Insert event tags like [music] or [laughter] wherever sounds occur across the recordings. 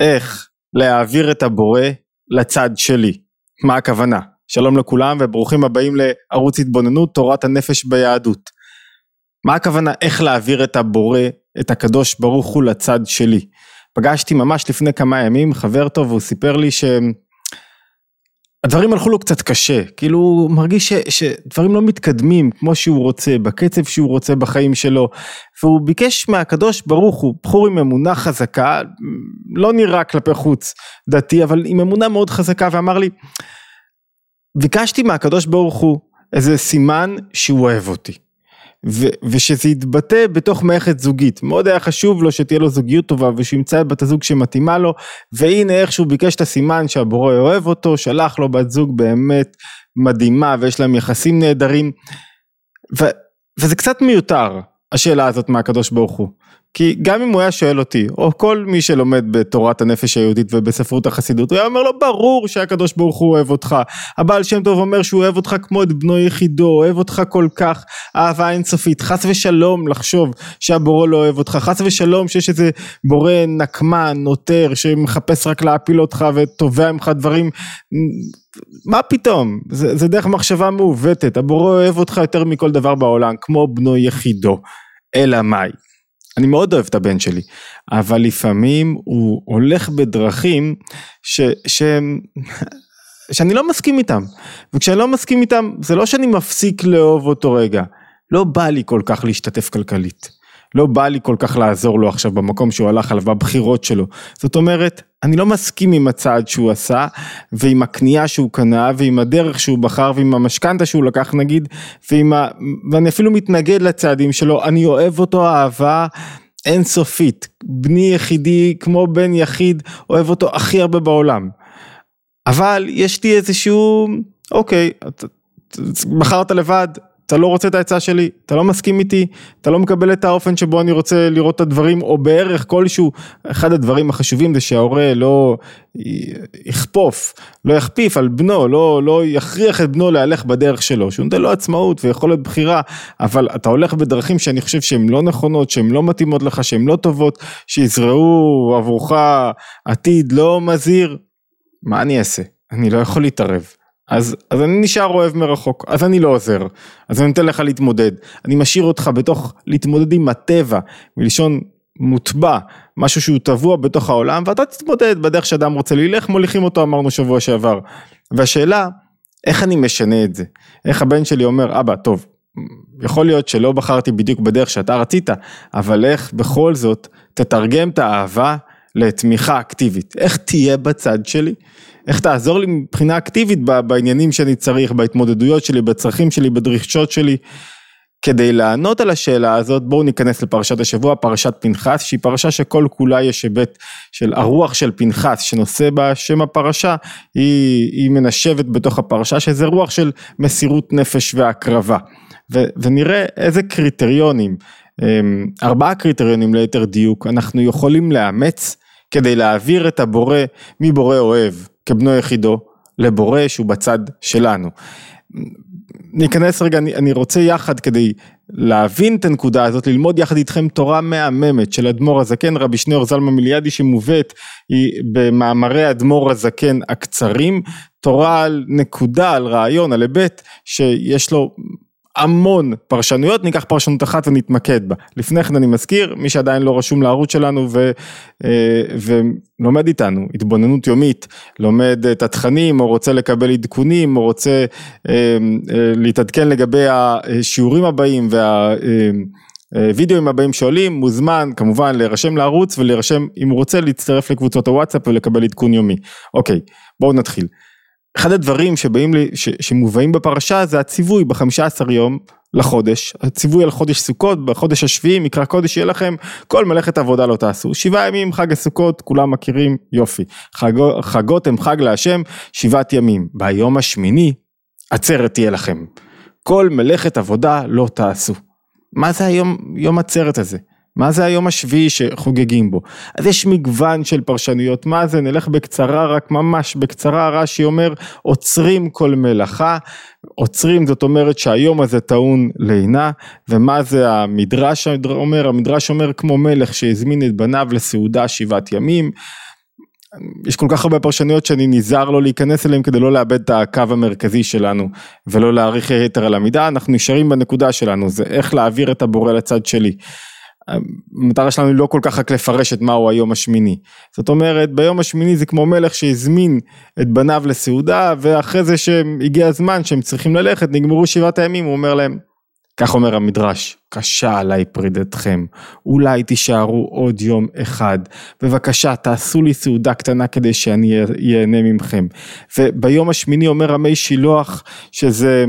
איך להעביר את הבורא לצד שלי. מה הכוונה? שלום לכולם וברוכים הבאים לערוץ התבוננות תורת הנפש ביהדות. מה הכוונה איך להעביר את הבורא, את הקדוש ברוך הוא לצד שלי? פגשתי ממש לפני כמה ימים חבר טוב והוא סיפר לי שהם הדברים הלכו לו קצת קשה, כאילו הוא מרגיש ש, שדברים לא מתקדמים כמו שהוא רוצה, בקצב שהוא רוצה בחיים שלו, והוא ביקש מהקדוש ברוך הוא, בחור עם אמונה חזקה, לא נראה כלפי חוץ דתי, אבל עם אמונה מאוד חזקה, ואמר לי, ביקשתי מהקדוש ברוך הוא איזה סימן שהוא אוהב אותי. ושזה יתבטא בתוך מערכת זוגית. מאוד היה חשוב לו שתהיה לו זוגיות טובה ושימצא את בת הזוג שמתאימה לו, והנה איך שהוא ביקש את הסימן שהבורא אוהב אותו, שלח לו בת זוג באמת מדהימה ויש להם יחסים נהדרים. ו- וזה קצת מיותר, השאלה הזאת מהקדוש ברוך הוא. כי גם אם הוא היה שואל אותי, או כל מי שלומד בתורת הנפש היהודית ובספרות החסידות, הוא היה אומר לו ברור שהקדוש ברוך הוא אוהב אותך. הבעל שם טוב אומר שהוא אוהב אותך כמו את בנו יחידו, אוהב אותך כל כך, אהבה אינסופית. חס ושלום לחשוב שהבורא לא אוהב אותך, חס ושלום שיש איזה בורא נקמן, נוטר, שמחפש רק להפיל אותך ותובע ממך דברים. מה פתאום, זה, זה דרך מחשבה מעוותת, הבורא אוהב אותך יותר מכל דבר בעולם, כמו בנו יחידו. אלא מאי? אני מאוד אוהב את הבן שלי, אבל לפעמים הוא הולך בדרכים ש, ש, [laughs] שאני לא מסכים איתם, וכשאני לא מסכים איתם זה לא שאני מפסיק לאהוב אותו רגע, לא בא לי כל כך להשתתף כלכלית. לא בא לי כל כך לעזור לו עכשיו במקום שהוא הלך עליו, בבחירות שלו. זאת אומרת, אני לא מסכים עם הצעד שהוא עשה, ועם הקנייה שהוא קנה, ועם הדרך שהוא בחר, ועם המשכנתה שהוא לקח נגיד, ועם ה... ואני אפילו מתנגד לצעדים שלו, אני אוהב אותו אהבה אינסופית. בני יחידי, כמו בן יחיד, אוהב אותו הכי הרבה בעולם. אבל יש לי איזשהו, אוקיי, בחרת לבד, אתה לא רוצה את העצה שלי, אתה לא מסכים איתי, אתה לא מקבל את האופן שבו אני רוצה לראות את הדברים, או בערך כלשהו, אחד הדברים החשובים זה שההורה לא יכפוף, לא יכפיף על בנו, לא, לא יכריח את בנו להלך בדרך שלו, שהוא נותן לו עצמאות ויכולת בחירה, אבל אתה הולך בדרכים שאני חושב שהן לא נכונות, שהן לא מתאימות לך, שהן לא טובות, שיזרעו עבורך עתיד לא מזהיר, מה אני אעשה? אני לא יכול להתערב. אז, אז אני נשאר אוהב מרחוק, אז אני לא עוזר, אז אני נותן לך להתמודד, אני משאיר אותך בתוך להתמודד עם הטבע, מלשון מוטבע, משהו שהוא טבוע בתוך העולם, ואתה תתמודד בדרך שאדם רוצה ללך, מוליכים אותו אמרנו שבוע שעבר. והשאלה, איך אני משנה את זה? איך הבן שלי אומר, אבא, טוב, יכול להיות שלא בחרתי בדיוק בדרך שאתה רצית, אבל איך בכל זאת תתרגם את האהבה לתמיכה אקטיבית, איך תהיה בצד שלי, איך תעזור לי מבחינה אקטיבית בעניינים שאני צריך, בהתמודדויות שלי, בצרכים שלי, בדרישות שלי. כדי לענות על השאלה הזאת בואו ניכנס לפרשת השבוע, פרשת פנחס, שהיא פרשה שכל כולה יש היבט של הרוח של פנחס שנושא בה שם הפרשה, היא, היא מנשבת בתוך הפרשה שזה רוח של מסירות נפש והקרבה. ו, ונראה איזה קריטריונים, אמ, ארבעה קריטריונים ליתר דיוק, אנחנו יכולים לאמץ כדי להעביר את הבורא מבורא אוהב כבנו יחידו לבורא שהוא בצד שלנו. ניכנס רגע, אני, אני רוצה יחד כדי להבין את הנקודה הזאת, ללמוד יחד איתכם תורה מהממת של אדמו"ר הזקן, רבי שניאור זלמן מיליאדי שמובאת במאמרי אדמו"ר הזקן הקצרים, תורה על נקודה, על רעיון, על היבט שיש לו המון פרשנויות, ניקח פרשנות אחת ונתמקד בה. לפני כן אני מזכיר, מי שעדיין לא רשום לערוץ שלנו ו, אה, ולומד איתנו, התבוננות יומית, לומד את התכנים או רוצה לקבל עדכונים או רוצה אה, אה, להתעדכן לגבי השיעורים הבאים וה... וידאוים הבאים שעולים, מוזמן כמובן להירשם לערוץ ולהירשם אם הוא רוצה להצטרף לקבוצות הוואטסאפ ולקבל עדכון יומי. אוקיי, בואו נתחיל. אחד הדברים שבאים לי, ש, שמובאים בפרשה זה הציווי בחמישה עשר יום לחודש, הציווי על חודש סוכות, בחודש השביעי מקרא קודש יהיה לכם, כל מלאכת עבודה לא תעשו, שבעה ימים חג הסוכות, כולם מכירים, יופי, חגו, חגות הם חג להשם, שבעת ימים, ביום השמיני עצרת תהיה לכם, כל מלאכת עבודה לא תעשו. מה זה היום, יום עצרת הזה? מה זה היום השביעי שחוגגים בו? אז יש מגוון של פרשנויות, מה זה? נלך בקצרה, רק ממש בקצרה, רש"י אומר, עוצרים כל מלאכה, עוצרים זאת אומרת שהיום הזה טעון לינה, ומה זה המדרש אומר? המדרש אומר כמו מלך שהזמין את בניו לסעודה שבעת ימים. יש כל כך הרבה פרשנויות שאני נזהר לא להיכנס אליהם כדי לא לאבד את הקו המרכזי שלנו ולא להאריך יתר על המידה, אנחנו נשארים בנקודה שלנו, זה איך להעביר את הבורא לצד שלי. המטרה שלנו היא לא כל כך רק לפרש את מהו היום השמיני. זאת אומרת, ביום השמיני זה כמו מלך שהזמין את בניו לסעודה, ואחרי זה שהגיע הזמן שהם צריכים ללכת, נגמרו שבעת הימים, הוא אומר להם, כך אומר המדרש, קשה עליי פרידתכם, אולי תישארו עוד יום אחד, בבקשה תעשו לי סעודה קטנה כדי שאני ייהנה ממכם. וביום השמיני אומר רמי שילוח שזה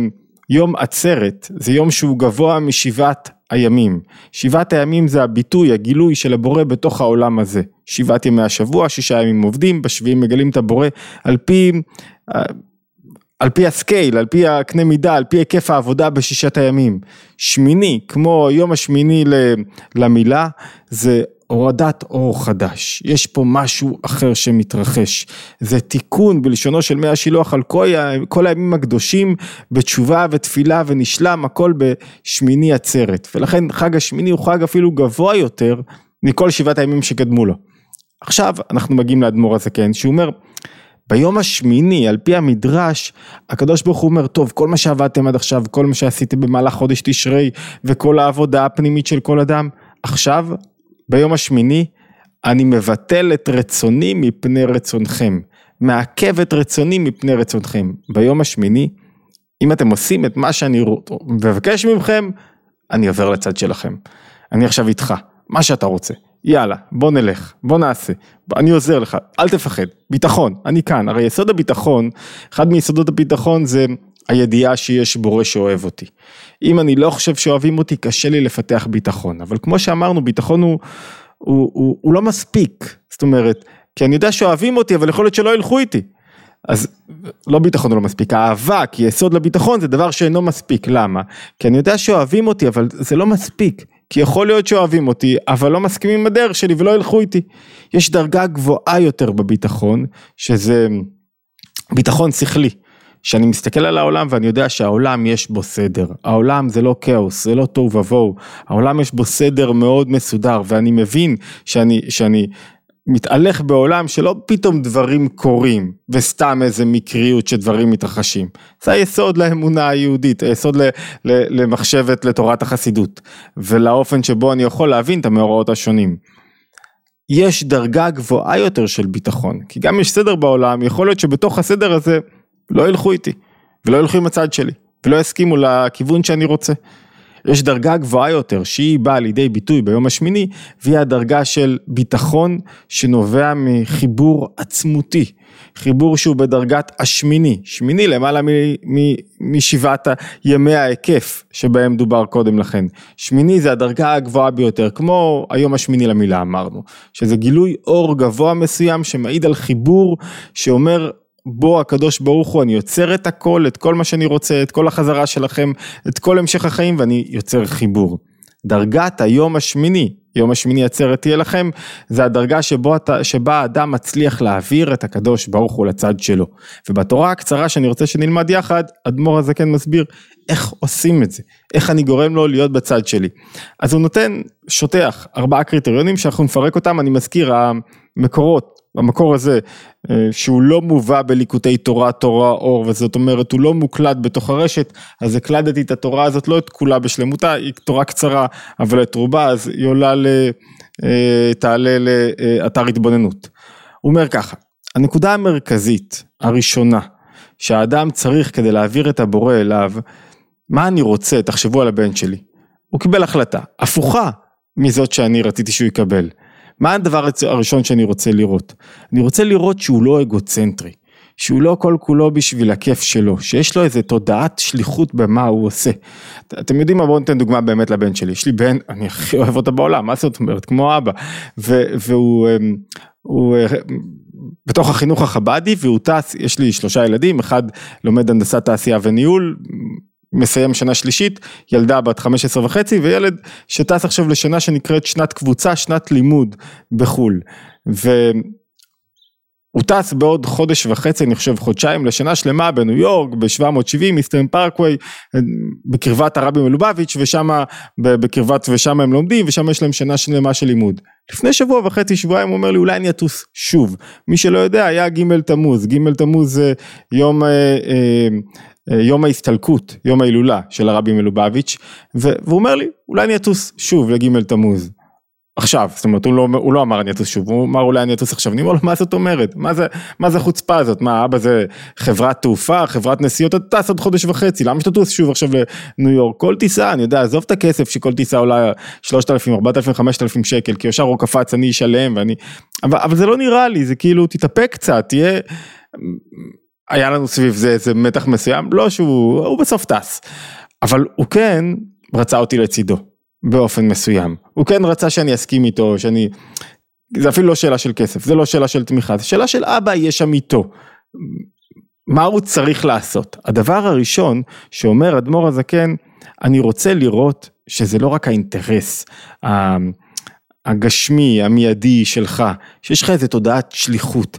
יום עצרת, זה יום שהוא גבוה משבעת הימים. שבעת הימים זה הביטוי, הגילוי של הבורא בתוך העולם הזה. שבעת ימי השבוע, שישה ימים עובדים, בשביעים מגלים את הבורא על פי, על פי הסקייל, על פי הקנה מידה, על פי היקף העבודה בשישת הימים. שמיני, כמו היום השמיני למילה, זה הורדת אור חדש, יש פה משהו אחר שמתרחש, זה תיקון בלשונו של מי השילוח על כל, הימים הקדושים בתשובה ותפילה ונשלם הכל בשמיני עצרת, ולכן חג השמיני הוא חג אפילו גבוה יותר מכל שבעת הימים שקדמו לו. עכשיו אנחנו מגיעים לאדמו"ר הזקן שהוא אומר ביום השמיני על פי המדרש הקדוש ברוך הוא אומר טוב כל מה שעבדתם עד עכשיו כל מה שעשיתם במהלך חודש תשרי וכל העבודה הפנימית של כל אדם עכשיו ביום השמיני, אני מבטל את רצוני מפני רצונכם, מעכב את רצוני מפני רצונכם. ביום השמיני, אם אתם עושים את מה שאני מבקש מכם, אני עובר לצד שלכם. אני עכשיו איתך, מה שאתה רוצה. יאללה, בוא נלך, בוא נעשה, אני עוזר לך, אל תפחד, ביטחון, אני כאן, הרי יסוד הביטחון, אחד מיסודות הביטחון זה הידיעה שיש בורא שאוהב אותי. אם אני לא חושב שאוהבים אותי, קשה לי לפתח ביטחון. אבל כמו שאמרנו, ביטחון הוא, הוא, הוא, הוא לא מספיק. זאת אומרת, כי אני יודע שאוהבים אותי, אבל יכול להיות שלא ילכו איתי. אז לא ביטחון הוא לא מספיק, אהבה כיסוד לביטחון זה דבר שאינו מספיק, למה? כי אני יודע שאוהבים אותי, אבל זה לא מספיק. כי יכול להיות שאוהבים אותי, אבל לא מסכימים עם הדרך שלי ולא ילכו איתי. יש דרגה גבוהה יותר בביטחון, שזה ביטחון שכלי. שאני מסתכל על העולם ואני יודע שהעולם יש בו סדר, העולם זה לא כאוס, זה לא תוהו ובוהו, העולם יש בו סדר מאוד מסודר ואני מבין שאני, שאני מתהלך בעולם שלא פתאום דברים קורים וסתם איזה מקריות שדברים מתרחשים, זה היסוד לאמונה היהודית, היסוד ל, ל, למחשבת לתורת החסידות ולאופן שבו אני יכול להבין את המאורעות השונים. יש דרגה גבוהה יותר של ביטחון, כי גם יש סדר בעולם, יכול להיות שבתוך הסדר הזה לא ילכו איתי, ולא ילכו עם הצד שלי, ולא יסכימו לכיוון שאני רוצה. יש דרגה גבוהה יותר שהיא באה לידי ביטוי ביום השמיני והיא הדרגה של ביטחון שנובע מחיבור עצמותי, חיבור שהוא בדרגת השמיני, שמיני למעלה משבעת ימי ההיקף שבהם דובר קודם לכן, שמיני זה הדרגה הגבוהה ביותר כמו היום השמיני למילה אמרנו, שזה גילוי אור גבוה מסוים שמעיד על חיבור שאומר בו הקדוש ברוך הוא אני יוצר את הכל, את כל מה שאני רוצה, את כל החזרה שלכם, את כל המשך החיים ואני יוצר חיבור. דרגת היום השמיני, יום השמיני עצרת תהיה לכם, זה הדרגה שבו, שבה האדם מצליח להעביר את הקדוש ברוך הוא לצד שלו. ובתורה הקצרה שאני רוצה שנלמד יחד, אדמו"ר הזקן מסביר איך עושים את זה, איך אני גורם לו להיות בצד שלי. אז הוא נותן, שוטח, ארבעה קריטריונים שאנחנו נפרק אותם, אני מזכיר, המקורות במקור הזה, אה, שהוא לא מובא בליקוטי תורה, תורה, אור, וזאת אומרת, הוא לא מוקלט בתוך הרשת, אז הקלדתי את התורה הזאת, לא את כולה בשלמותה, היא תורה קצרה, אבל את רובה, אז היא עולה ל... אה, תעלה לאתר התבוננות. הוא אומר ככה, הנקודה המרכזית, הראשונה, שהאדם צריך כדי להעביר את הבורא אליו, מה אני רוצה, תחשבו על הבן שלי. הוא קיבל החלטה, הפוכה מזאת שאני רציתי שהוא יקבל. מה הדבר הראשון שאני רוצה לראות? אני רוצה לראות שהוא לא אגוצנטרי, שהוא לא כל כולו בשביל הכיף שלו, שיש לו איזה תודעת שליחות במה הוא עושה. אתם יודעים מה, בואו ניתן דוגמה באמת לבן שלי, יש לי בן, [laughs] אני הכי אוהב אותו בעולם, מה זאת אומרת, כמו אבא, ו, והוא אמ, הוא, אה, בתוך החינוך החבדי והוא טס, יש לי שלושה ילדים, אחד לומד הנדסת תעשייה וניהול, מסיים שנה שלישית, ילדה בת 15 וחצי וילד שטס עכשיו לשנה שנקראת שנת קבוצה, שנת לימוד בחו"ל. ו... הוא טס בעוד חודש וחצי, אני חושב חודשיים, לשנה שלמה בניו יורק, ב-770, מיסטרן פארקווי, בקרבת הרבי מלובביץ', ושם, בקרבת, ושם הם לומדים, ושם יש להם שנה שלמה של לימוד. לפני שבוע וחצי, שבועיים, הוא אומר לי, אולי אני אטוס שוב. מי שלא יודע, היה ג' תמוז, ג' תמוז זה יום... אה, אה, יום ההסתלקות, יום ההילולה של הרבי מלובביץ', והוא אומר לי, אולי אני אטוס שוב לג' תמוז. עכשיו, זאת אומרת, הוא לא, הוא לא אמר אני אטוס שוב, הוא אמר אולי אני אטוס עכשיו, אני אומר לו, מה זאת אומרת? מה זה, מה זה החוצפה הזאת? מה, אבא זה חברת תעופה, חברת נסיעות, אתה טס עוד חודש וחצי, למה שתטוס שוב עכשיו לניו יורק? כל טיסה, אני יודע, עזוב את הכסף שכל טיסה עולה 3,000, 4,000, 5,000 שקל, כי ישר הוא קפץ, אני אשלם, ואני, אבל, אבל זה לא נראה לי, זה כאילו, תתאפק קצת, תהיה, היה לנו סביב זה איזה מתח מסוים, לא שהוא, הוא בסוף טס, אבל הוא כן רצה אותי לצידו. באופן מסוים. הוא כן רצה שאני אסכים איתו, שאני... זה אפילו לא שאלה של כסף, זה לא שאלה של תמיכה, זה שאלה של אבא יהיה שם איתו. מה הוא צריך לעשות? הדבר הראשון שאומר אדמו"ר הזקן, אני רוצה לראות שזה לא רק האינטרס הגשמי, המיידי שלך, שיש לך איזה תודעת שליחות.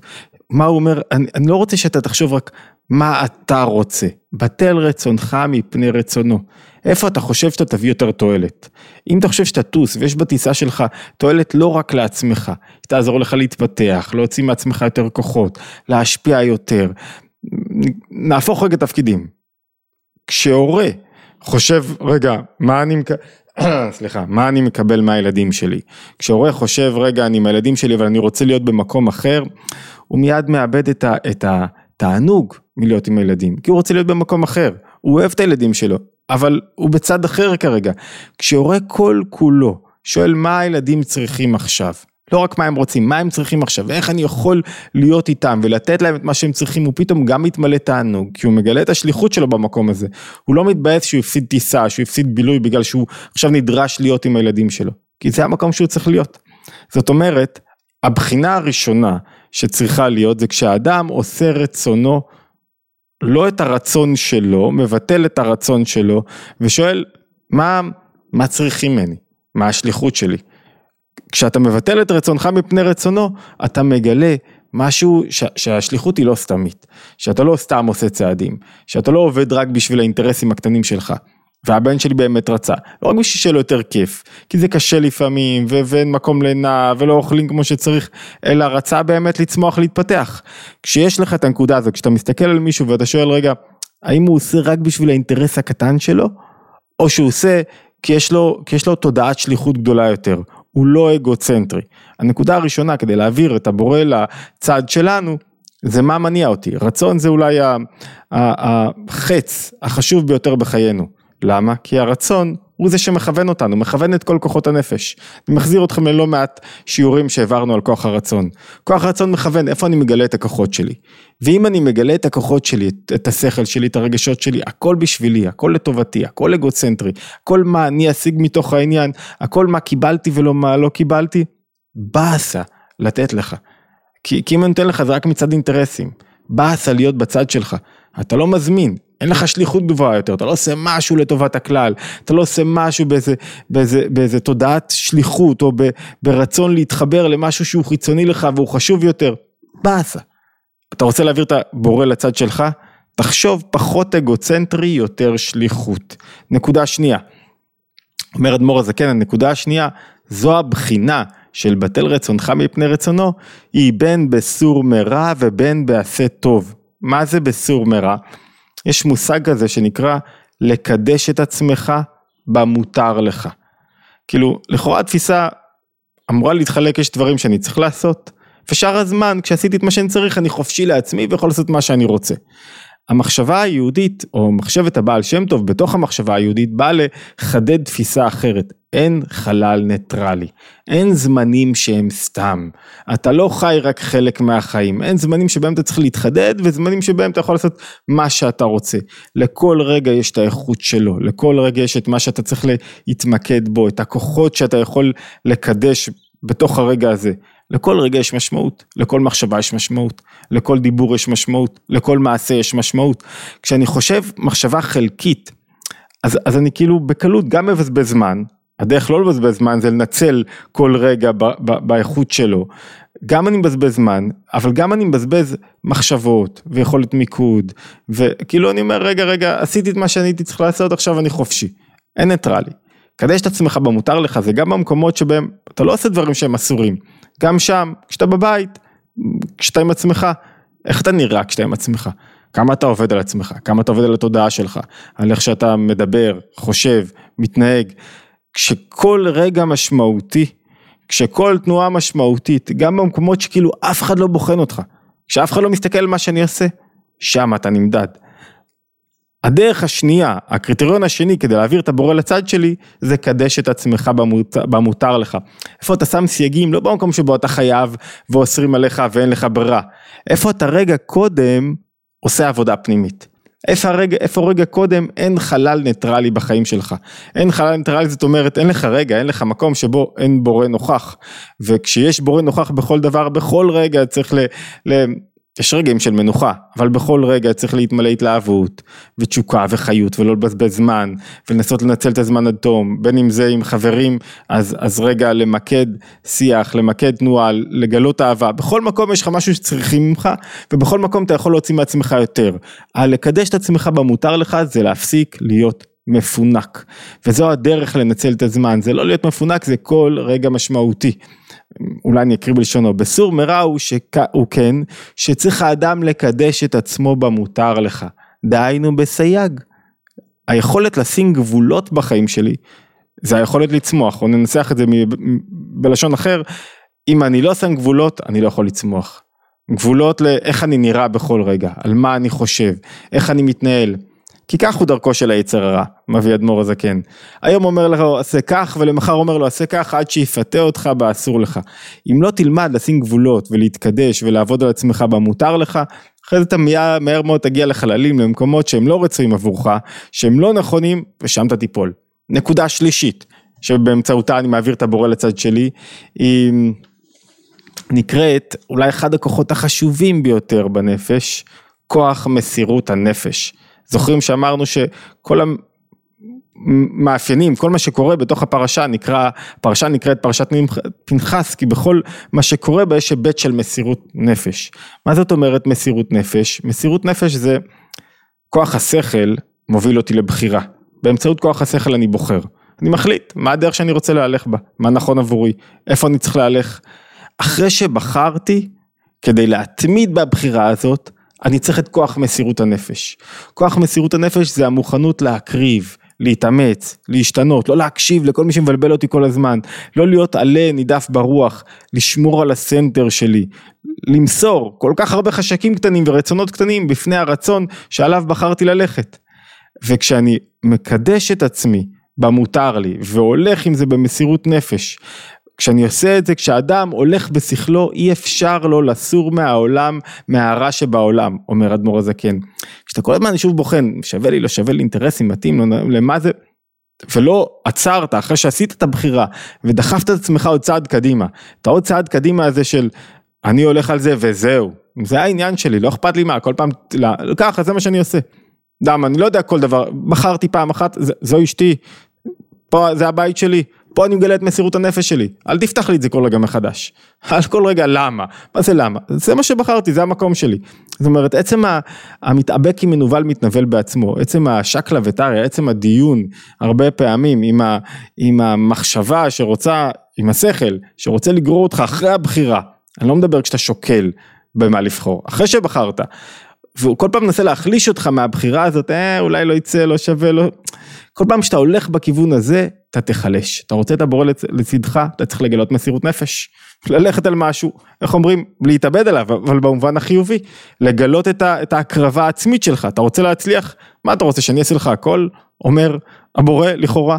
מה הוא אומר, אני, אני לא רוצה שאתה תחשוב רק מה אתה רוצה, בטל רצונך מפני רצונו. איפה אתה חושב שאתה תביא יותר תועלת? אם אתה חושב שאתה טוס ויש בטיסה שלך תועלת לא רק לעצמך, שתעזור לך להתפתח, להוציא מעצמך יותר כוחות, להשפיע יותר, נהפוך רגע תפקידים. כשהורה חושב, רגע, מה אני [clears throat] סליחה, מה אני מקבל מהילדים שלי? כשהורה חושב, רגע, אני עם הילדים שלי אבל אני רוצה להיות במקום אחר, הוא מיד מאבד את, ה, את התענוג מלהיות עם הילדים, כי הוא רוצה להיות במקום אחר, הוא אוהב את הילדים שלו, אבל הוא בצד אחר כרגע. כשהורה כל כולו שואל מה הילדים צריכים עכשיו, לא רק מה הם רוצים, מה הם צריכים עכשיו, ואיך אני יכול להיות איתם ולתת להם את מה שהם צריכים, הוא פתאום גם מתמלא תענוג, כי הוא מגלה את השליחות שלו במקום הזה. הוא לא מתבאס שהוא הפסיד טיסה, שהוא הפסיד בילוי בגלל שהוא עכשיו נדרש להיות עם הילדים שלו, כי זה המקום שהוא צריך להיות. זאת אומרת, הבחינה הראשונה שצריכה להיות זה כשהאדם עושה רצונו לא את הרצון שלו, מבטל את הרצון שלו ושואל מה, מה צריכים ממני, מה השליחות שלי. כשאתה מבטל את רצונך מפני רצונו, אתה מגלה משהו ש, שהשליחות היא לא סתמית, שאתה לא סתם עושה צעדים, שאתה לא עובד רק בשביל האינטרסים הקטנים שלך. והבן שלי באמת רצה, לא רק בשביל שיהיה לו יותר כיף, כי זה קשה לפעמים, ו- ואין מקום לינה, ולא אוכלים כמו שצריך, אלא רצה באמת לצמוח, להתפתח. כשיש לך את הנקודה הזו, כשאתה מסתכל על מישהו ואתה שואל, רגע, האם הוא עושה רק בשביל האינטרס הקטן שלו, או שהוא עושה כי יש לו, כי יש לו תודעת שליחות גדולה יותר, הוא לא אגוצנטרי. הנקודה הראשונה כדי להעביר את הבורא לצד שלנו, זה מה מניע אותי, רצון זה אולי החץ החשוב ביותר בחיינו. למה? כי הרצון הוא זה שמכוון אותנו, מכוון את כל כוחות הנפש. אני מחזיר אתכם ללא מעט שיעורים שהעברנו על כוח הרצון. כוח הרצון מכוון איפה אני מגלה את הכוחות שלי. ואם אני מגלה את הכוחות שלי, את השכל שלי, את הרגשות שלי, הכל בשבילי, הכל לטובתי, הכל אגוצנטרי, הכל מה אני אשיג מתוך העניין, הכל מה קיבלתי ולא מה לא קיבלתי, באסה לתת לך. כי, כי אם אני נותן לך זה רק מצד אינטרסים. באסה להיות בצד שלך. אתה לא מזמין, אין לך שליחות גבוהה יותר, אתה לא עושה משהו לטובת הכלל, אתה לא עושה משהו באיזה, באיזה, באיזה תודעת שליחות או ב, ברצון להתחבר למשהו שהוא חיצוני לך והוא חשוב יותר, באסה. אתה רוצה להעביר את הבורא לצד שלך? תחשוב פחות אגוצנטרי, יותר שליחות. נקודה שנייה, אומר אדמו"ר הזקן, הנקודה השנייה, זו הבחינה של בטל רצונך מפני רצונו, היא בין בסור מרע ובין בעשה טוב. מה זה בסור מרע? יש מושג כזה שנקרא לקדש את עצמך במותר לך. כאילו, לכאורה התפיסה אמורה להתחלק, יש דברים שאני צריך לעשות, ושאר הזמן, כשעשיתי את מה שאני צריך, אני חופשי לעצמי ויכול לעשות מה שאני רוצה. המחשבה היהודית, או מחשבת הבעל שם טוב בתוך המחשבה היהודית, באה לחדד תפיסה אחרת. אין חלל ניטרלי, אין זמנים שהם סתם, אתה לא חי רק חלק מהחיים, אין זמנים שבהם אתה צריך להתחדד וזמנים שבהם אתה יכול לעשות מה שאתה רוצה. לכל רגע יש את האיכות שלו, לכל רגע יש את מה שאתה צריך להתמקד בו, את הכוחות שאתה יכול לקדש בתוך הרגע הזה. לכל רגע יש משמעות, לכל מחשבה יש משמעות, לכל דיבור יש משמעות, לכל מעשה יש משמעות. כשאני חושב מחשבה חלקית, אז, אז אני כאילו בקלות גם מבזבז זמן, הדרך לא לבזבז זמן זה לנצל כל רגע ב, ב, באיכות שלו. גם אני מבזבז זמן, אבל גם אני מבזבז מחשבות ויכולת מיקוד, וכאילו אני אומר, רגע, רגע, עשיתי את מה שאני הייתי צריך לעשות, עכשיו אני חופשי. אין ניטרלי. קדש את עצמך במותר לך, זה גם במקומות שבהם אתה לא עושה דברים שהם אסורים. גם שם, כשאתה בבית, כשאתה עם עצמך, איך אתה נראה כשאתה עם עצמך? כמה אתה עובד על עצמך, כמה אתה עובד על התודעה שלך, על איך שאתה מדבר, חושב, מתנהג. כשכל רגע משמעותי, כשכל תנועה משמעותית, גם במקומות שכאילו אף אחד לא בוחן אותך, כשאף אחד לא מסתכל על מה שאני עושה, שם אתה נמדד. הדרך השנייה, הקריטריון השני כדי להעביר את הבורא לצד שלי, זה קדש את עצמך במותר, במותר לך. איפה אתה שם סייגים, לא במקום שבו אתה חייב ואוסרים עליך ואין לך ברירה. איפה אתה רגע קודם עושה עבודה פנימית. איפה הרגע, איפה רגע קודם אין חלל ניטרלי בחיים שלך. אין חלל ניטרלי זאת אומרת אין לך רגע, אין לך מקום שבו אין בורא נוכח. וכשיש בורא נוכח בכל דבר, בכל רגע צריך ל... ל יש רגעים של מנוחה, אבל בכל רגע צריך להתמלא התלהבות ותשוקה וחיות ולא לבזבז זמן ולנסות לנצל את הזמן עד תום, בין אם זה עם חברים, אז, אז רגע למקד שיח, למקד תנועה, לגלות אהבה, בכל מקום יש לך משהו שצריכים ממך ובכל מקום אתה יכול להוציא מעצמך יותר. לקדש את עצמך במותר לך זה להפסיק להיות מפונק, וזו הדרך לנצל את הזמן, זה לא להיות מפונק, זה כל רגע משמעותי. אולי אני אקריא בלשונו, בסור מרע הוא, שכ... הוא כן, שצריך האדם לקדש את עצמו במותר לך, דהיינו בסייג. היכולת לשים גבולות בחיים שלי, זה היכולת לצמוח, או ננסח את זה בלשון אחר, אם אני לא שם גבולות, אני לא יכול לצמוח. גבולות לאיך אני נראה בכל רגע, על מה אני חושב, איך אני מתנהל. כי כך הוא דרכו של היצר הרע, מביא אדמו"ר הזקן. היום אומר לו עשה כך ולמחר אומר לו עשה כך עד שיפתה אותך באסור לך. אם לא תלמד לשים גבולות ולהתקדש ולעבוד על עצמך במותר לך, אחרי זה אתה מהר מאוד תגיע לחללים, למקומות שהם לא רצויים עבורך, שהם לא נכונים ושם אתה תיפול. נקודה שלישית, שבאמצעותה אני מעביר את הבורא לצד שלי, היא נקראת אולי אחד הכוחות החשובים ביותר בנפש, כוח מסירות הנפש. זוכרים שאמרנו שכל המאפיינים, כל מה שקורה בתוך הפרשה נקרא, הפרשה נקראת פרשת פנחס, כי בכל מה שקורה בה יש היבט של מסירות נפש. מה זאת אומרת מסירות נפש? מסירות נפש זה כוח השכל מוביל אותי לבחירה. באמצעות כוח השכל אני בוחר. אני מחליט מה הדרך שאני רוצה להלך בה, מה נכון עבורי, איפה אני צריך להלך. אחרי שבחרתי, כדי להתמיד בבחירה הזאת, אני צריך את כוח מסירות הנפש. כוח מסירות הנפש זה המוכנות להקריב, להתאמץ, להשתנות, לא להקשיב לכל מי שמבלבל אותי כל הזמן, לא להיות עלה נידף ברוח, לשמור על הסנטר שלי, למסור כל כך הרבה חשקים קטנים ורצונות קטנים בפני הרצון שעליו בחרתי ללכת. וכשאני מקדש את עצמי במותר לי והולך עם זה במסירות נפש כשאני עושה את זה, כשאדם הולך בשכלו, אי אפשר לו לסור מהעולם, מהרע שבעולם, אומר אדמו"ר הזקן. כשאתה כל הזמן שוב בוחן, שווה לי, לא שווה לי, אינטרסים, מתאים, לא, למה זה, ולא עצרת אחרי שעשית את הבחירה ודחפת את עצמך עוד צעד קדימה. את העוד צעד קדימה הזה של אני הולך על זה וזהו. זה העניין שלי, לא אכפת לי מה, כל פעם, לא, ככה, זה מה שאני עושה. למה, אני לא יודע כל דבר, בחרתי פעם אחת, זו אשתי, פה זה הבית שלי, פה אני מגלה את מסירות הנפש שלי, אל תפתח לי את זה כל רגע מחדש. [laughs] על כל רגע למה, מה זה למה, זה מה שבחרתי, זה המקום שלי. זאת אומרת, עצם המתאבק עם מנוול מתנבל בעצמו, עצם השקלא וטריא, עצם הדיון הרבה פעמים עם, ה, עם המחשבה שרוצה, עם השכל, שרוצה לגרור אותך אחרי הבחירה, אני לא מדבר כשאתה שוקל במה לבחור, אחרי שבחרת. והוא כל פעם מנסה להחליש אותך מהבחירה הזאת, אה, אולי לא יצא, לא שווה, לא... כל פעם שאתה הולך בכיוון הזה, אתה תיחלש. אתה רוצה את הבורא לצדך, אתה צריך לגלות מסירות נפש. ללכת על משהו, איך אומרים, להתאבד עליו, אבל במובן החיובי. לגלות את, ה, את ההקרבה העצמית שלך, אתה רוצה להצליח, מה אתה רוצה, שאני אעשה לך הכל? אומר הבורא לכאורה.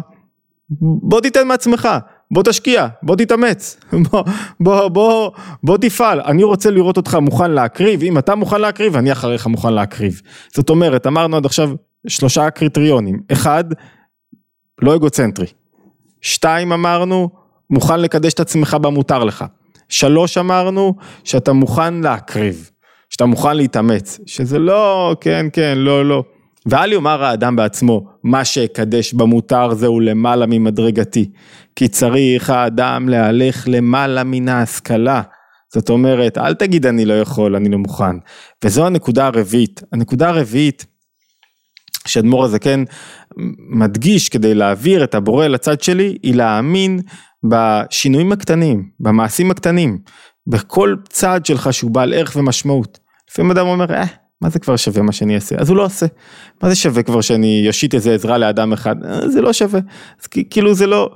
בוא תיתן מעצמך, בוא תשקיע, בוא תתאמץ, [laughs] בוא, בוא, בוא, בוא תפעל, אני רוצה לראות אותך מוכן להקריב, אם אתה מוכן להקריב, אני אחריך מוכן להקריב. זאת אומרת, אמרנו עד עכשיו שלושה קריטריונים, אחד, לא אגוצנטרי, שתיים אמרנו, מוכן לקדש את עצמך במותר לך, שלוש אמרנו, שאתה מוכן להקריב, שאתה מוכן להתאמץ, שזה לא, כן, כן, לא, לא. ואל יאמר האדם בעצמו, מה שאקדש במותר זהו למעלה ממדרגתי, כי צריך האדם להלך למעלה מן ההשכלה. זאת אומרת, אל תגיד אני לא יכול, אני לא מוכן. וזו הנקודה הרביעית. הנקודה הרביעית, שאדמו"ר הזקן מדגיש כדי להעביר את הבורא לצד שלי, היא להאמין בשינויים הקטנים, במעשים הקטנים, בכל צעד שלך שהוא בעל ערך ומשמעות. לפעמים אדם אומר, אה, מה זה כבר שווה מה שאני אעשה? אז הוא לא עושה. מה זה שווה כבר שאני אושיט איזה עזרה לאדם אחד? אה, זה לא שווה. אז כאילו זה לא...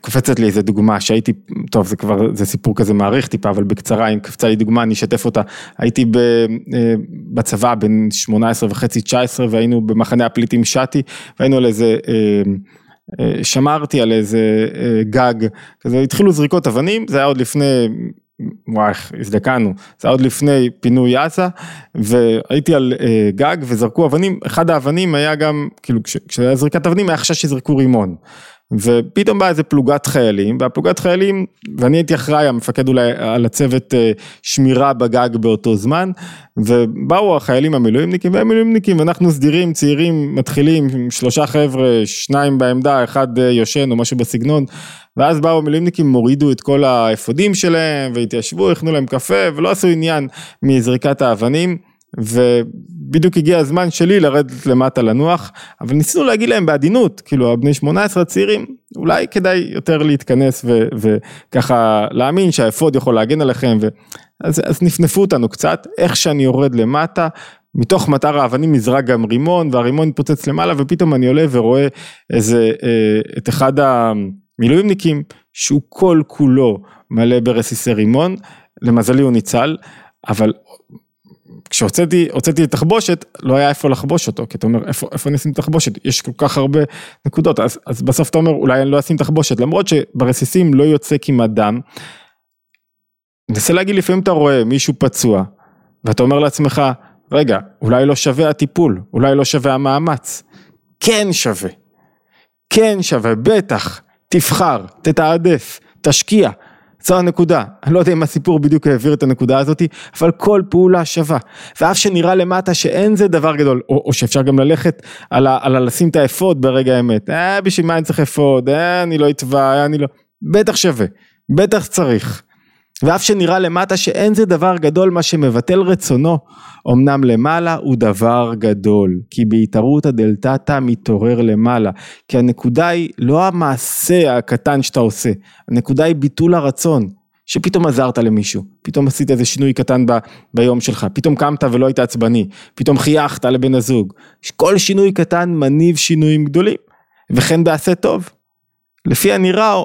קופצת לי איזה דוגמה שהייתי, טוב זה כבר, זה סיפור כזה מעריך טיפה, אבל בקצרה, אם קפצה לי דוגמה אני אשתף אותה. הייתי אה, בצבא בין 18 וחצי 19 והיינו במחנה הפליטים שתי, והיינו על איזה... אה, שמרתי על איזה גג, כזה התחילו זריקות אבנים, זה היה עוד לפני וואי, הזדקנו, זה היה עוד לפני פינוי עזה, והייתי על אה, גג וזרקו אבנים, אחד האבנים היה גם, כאילו כשהיה זריקת אבנים היה חשש שזרקו רימון. ופתאום באה איזה פלוגת חיילים, והפלוגת חיילים, ואני הייתי אחראי, המפקד אולי על הצוות אה, שמירה בגג באותו זמן, ובאו החיילים המילואימניקים והמילואימניקים, ואנחנו סדירים, צעירים, מתחילים, שלושה חבר'ה, שניים בעמדה, אחד אה, יושן או משהו בסגנון, ואז באו המילואימניקים, הורידו את כל האפודים שלהם, והתיישבו, הכנו להם קפה, ולא עשו עניין מזריקת האבנים. ובדיוק הגיע הזמן שלי לרדת למטה לנוח, אבל ניסינו להגיד להם בעדינות, כאילו הבני 18 הצעירים, אולי כדאי יותר להתכנס ו, וככה להאמין שהאפוד יכול להגן עליכם, ו... אז, אז נפנפו אותנו קצת, איך שאני יורד למטה, מתוך מטר האבנים נזרק גם רימון, והרימון מתפוצץ למעלה, ופתאום אני עולה ורואה איזה, אה, את אחד המילואימניקים, שהוא כל כולו מלא ברסיסי רימון, למזלי הוא ניצל, אבל כשהוצאתי, הוצאתי את תחבושת, לא היה איפה לחבוש אותו, כי אתה אומר, איפה, איפה אני אשים תחבושת? יש כל כך הרבה נקודות, אז, אז בסוף אתה אומר, אולי אני לא אשים תחבושת, למרות שברסיסים לא יוצא כמעט דם. ננסה להגיד, לפעמים אתה רואה מישהו פצוע, ואתה אומר לעצמך, רגע, אולי לא שווה הטיפול, אולי לא שווה המאמץ. כן שווה. כן שווה, בטח. תבחר, תתעדף, תשקיע. זו הנקודה, אני לא יודע אם הסיפור בדיוק העביר את הנקודה הזאתי, אבל כל פעולה שווה, ואף שנראה למטה שאין זה דבר גדול, או, או שאפשר גם ללכת על, ה, על ה, לשים את האפוד ברגע האמת, אה בשביל מה אני צריך אפוד, אה אני לא אתבע, אה אני לא, בטח שווה, בטח צריך, ואף שנראה למטה שאין זה דבר גדול, מה שמבטל רצונו, אמנם למעלה הוא דבר גדול, כי בהתערותא דלתתא מתעורר למעלה, כי הנקודה היא לא המעשה הקטן שאתה עושה, הנקודה היא ביטול הרצון, שפתאום עזרת למישהו, פתאום עשית איזה שינוי קטן ב, ביום שלך, פתאום קמת ולא היית עצבני, פתאום חייכת לבן הזוג, כל שינוי קטן מניב שינויים גדולים, וכן בעשה טוב. לפי הנראה,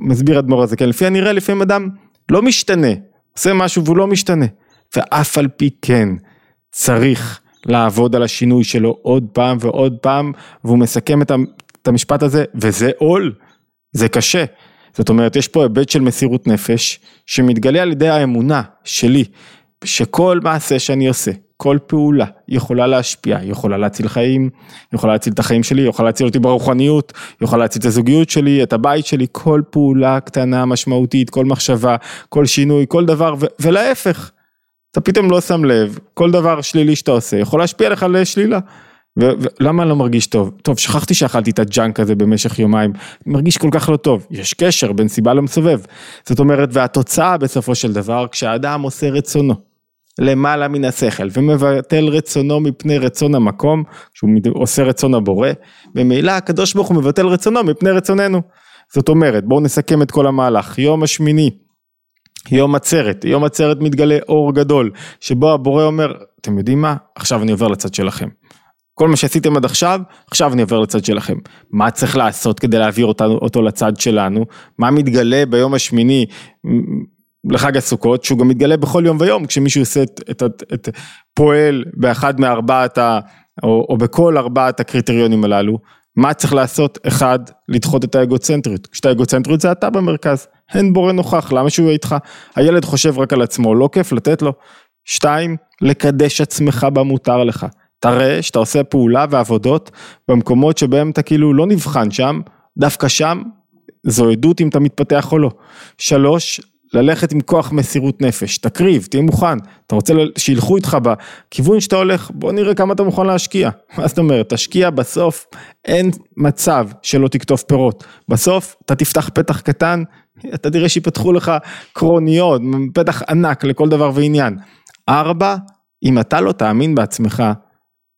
מסביר אדמו"ר הזה, כן, לפי הנראה לפעמים אדם לא משתנה, עושה משהו והוא לא משתנה, ואף על פי כן צריך לעבוד על השינוי שלו עוד פעם ועוד פעם, והוא מסכם את המשפט הזה, וזה עול, זה קשה. זאת אומרת, יש פה היבט של מסירות נפש, שמתגלה על ידי האמונה שלי, שכל מעשה שאני עושה, כל פעולה יכולה להשפיע, יכולה להציל חיים, יכולה להציל את החיים שלי, יכולה להציל אותי ברוחניות, יכולה להציל את הזוגיות שלי, את הבית שלי, כל פעולה קטנה משמעותית, כל מחשבה, כל שינוי, כל דבר, ו- ולהפך, אתה פתאום לא שם לב, כל דבר שלילי שאתה עושה יכול להשפיע לך לשלילה. ולמה אני לא מרגיש טוב? טוב, שכחתי שאכלתי את הג'אנק הזה במשך יומיים, מרגיש כל כך לא טוב, יש קשר בין סיבה למסובב. זאת אומרת, והתוצאה בסופו של דבר, כשהאדם עושה רצונו. למעלה מן השכל ומבטל רצונו מפני רצון המקום, שהוא עושה רצון הבורא, ומילא הקדוש ברוך הוא מבטל רצונו מפני רצוננו. זאת אומרת, בואו נסכם את כל המהלך, יום השמיני, יום עצרת, יום עצרת מתגלה אור גדול, שבו הבורא אומר, אתם יודעים מה? עכשיו אני עובר לצד שלכם. כל מה שעשיתם עד עכשיו, עכשיו אני עובר לצד שלכם. מה צריך לעשות כדי להעביר אותו, אותו לצד שלנו? מה מתגלה ביום השמיני לחג הסוכות, שהוא גם מתגלה בכל יום ויום, כשמישהו עושה את, את, את, את פועל באחד מארבעת ה... או, או בכל ארבעת הקריטריונים הללו, מה צריך לעשות? אחד, לדחות את האגוצנטריות. כשאתה אגוצנטריות זה אתה במרכז, אין בורא נוכח, למה שהוא יהיה איתך? הילד חושב רק על עצמו, לא כיף לתת לו. שתיים, לקדש עצמך במותר לך. תראה שאתה עושה פעולה ועבודות במקומות שבהם אתה כאילו לא נבחן שם, דווקא שם זו עדות אם אתה מתפתח או לא. שלוש, ללכת עם כוח מסירות נפש, תקריב, תהיה מוכן, אתה רוצה שילכו איתך בכיוון שאתה הולך, בוא נראה כמה אתה מוכן להשקיע. [laughs] מה זאת אומרת, תשקיע בסוף, אין מצב שלא תקטוף פירות. בסוף אתה תפתח פתח קטן, אתה תראה שיפתחו לך קרוניות, פתח ענק לכל דבר ועניין. ארבע, אם אתה לא תאמין בעצמך,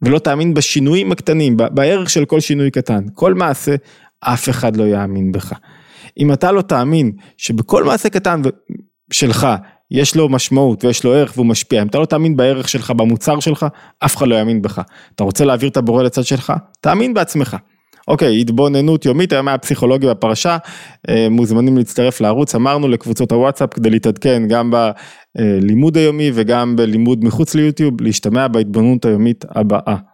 ולא תאמין בשינויים הקטנים, בערך של כל שינוי קטן, כל מעשה, אף אחד לא יאמין בך. אם אתה לא תאמין שבכל מעשה קטן שלך יש לו משמעות ויש לו ערך והוא משפיע, אם אתה לא תאמין בערך שלך, במוצר שלך, אף אחד לא יאמין בך. אתה רוצה להעביר את הבורא לצד שלך? תאמין בעצמך. אוקיי, התבוננות יומית, היום היה פסיכולוגיה בפרשה, אה, מוזמנים להצטרף לערוץ, אמרנו לקבוצות הוואטסאפ כדי להתעדכן גם בלימוד היומי וגם בלימוד מחוץ ליוטיוב, להשתמע בהתבוננות היומית הבאה.